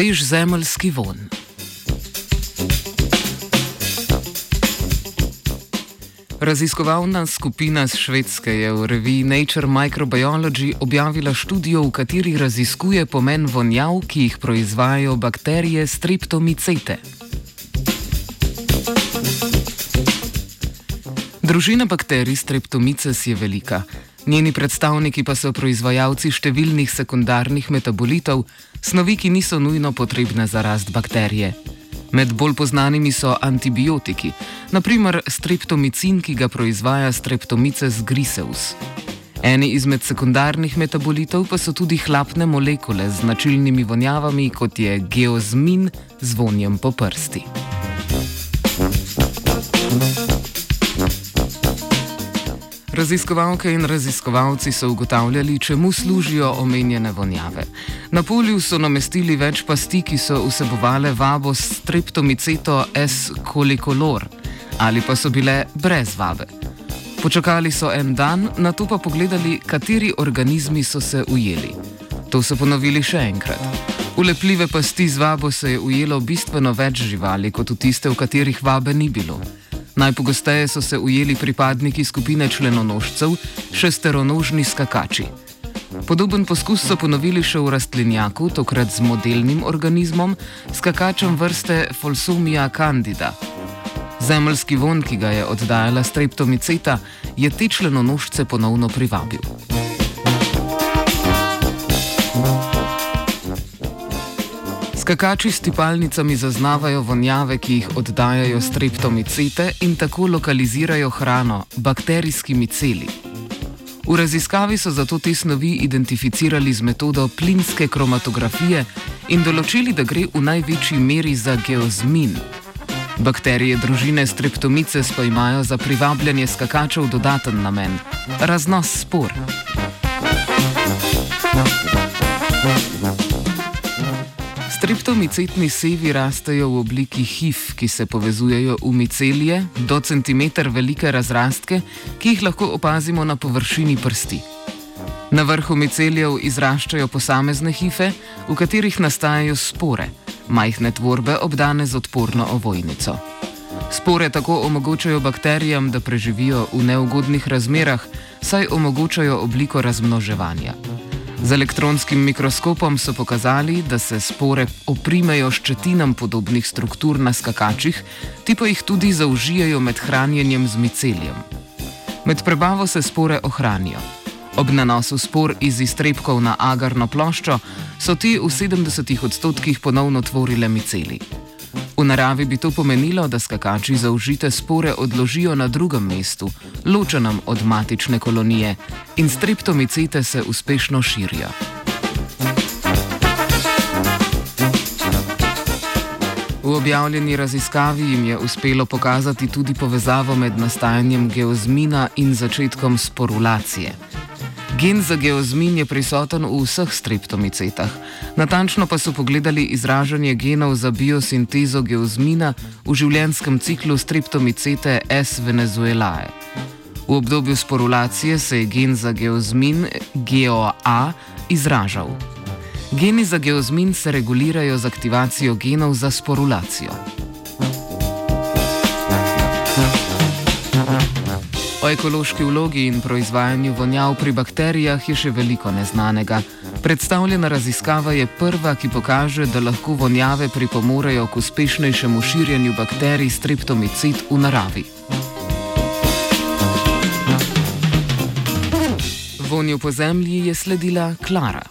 Svež zemljski von. Raziskovalna skupina z Švedske je v reviji Nature Microbiology objavila študijo, v kateri raziskuje pomen vonjav, ki jih proizvajajo bakterije streptomicete. Družina bakterij streptomices je velika. Njeni predstavniki pa so proizvajalci številnih sekundarnih metabolitov, snovi, ki niso nujno potrebne za rast bakterije. Med bolj znanimi so antibiotiki, naprimer streptomicin, ki ga proizvaja streptomices griseus. Eni izmed sekundarnih metabolitov pa so tudi hlapne molekule z značilnimi vonjavami, kot je geozmin z vonjem po prsti. Raziskovalke in raziskovalci so ugotavljali, čemu služijo omenjene vonjave. Na polju so namestili več pasti, ki so vsebovale vabo streptomiceto S. colicolor ali pa so bile brez vabe. Počakali so en dan, na to pa pogledali, kateri organizmi so se ujeli. To so ponovili še enkrat. V lepljive pasti z vabo se je ujelo bistveno več živali kot v tiste, v katerih vabe ni bilo. Najpogosteje so se ujeli pripadniki skupine členonožcev, šesteronožni skakači. Podoben poskus so ponovili še v rastlinjaku, tokrat z modelnim organizmom, skakačem vrste Folsomia candida. Zemljski von, ki ga je oddajala streptomiceta, je te členonožce ponovno privabil. Skakači s tipalnicami zaznavajo vonjave, ki jih oddajajo streptomicete in tako lokalizirajo hrano bakterijski miceli. V raziskavi so zato te snovi identificirali z metodo plinske kromatografije in določili, da gre v največji meri za geozmin. Bakterije družine streptomice pa imajo za privabljanje skakačev dodaten namen - raznos spor. Streptomicetni sevi rastejo v obliki hif, ki se povezujejo v micelije, do centimeter velike razrastke, ki jih lahko opazimo na površini prsti. Na vrhu micelijev izraščajo posamezne hife, v katerih nastajajo spore, majhne tvorbe obdane z odporno ovojnico. Spore tako omogočajo bakterijam, da preživijo v neugodnih razmerah, saj omogočajo obliko razmnoževanja. Z elektronskim mikroskopom so pokazali, da se spore oprimejo ščetinam podobnih struktur na skakačih, ti pa jih tudi zaužijajo med hranjenjem z miceljem. Med prebavo se spore ohranijo. Ob nanosu spor iz iztrebkov na agarno ploščo so ti v 70 odstotkih ponovno tvorile miceli. V naravi bi to pomenilo, da skakači zaužite spore odložijo na drugem mestu, ločenem od matične kolonije, in streptomicete se uspešno širijo. V objavljeni raziskavi jim je uspelo pokazati tudi povezavo med nastajanjem geozmina in začetkom sporulacije. Gen za geozmin je prisoten v vseh streptomicetah. Natančno pa so pogledali izražanje genov za biosintezo geozmina v življenjskem ciklu streptomicete S. venezuelae. V obdobju sporulacije se je gen za geozmin GOA izražal. Geni za geozmin se regulirajo z aktivacijo genov za sporulacijo. O ekološki vlogi in proizvajanju vonjav pri bakterijah je še veliko neznanega. Predstavljena raziskava je prva, ki pokaže, da lahko vonjave pripomorejo k uspešnejšemu širjenju bakterij streptomicid v naravi. Vonju po zemlji je sledila Klara.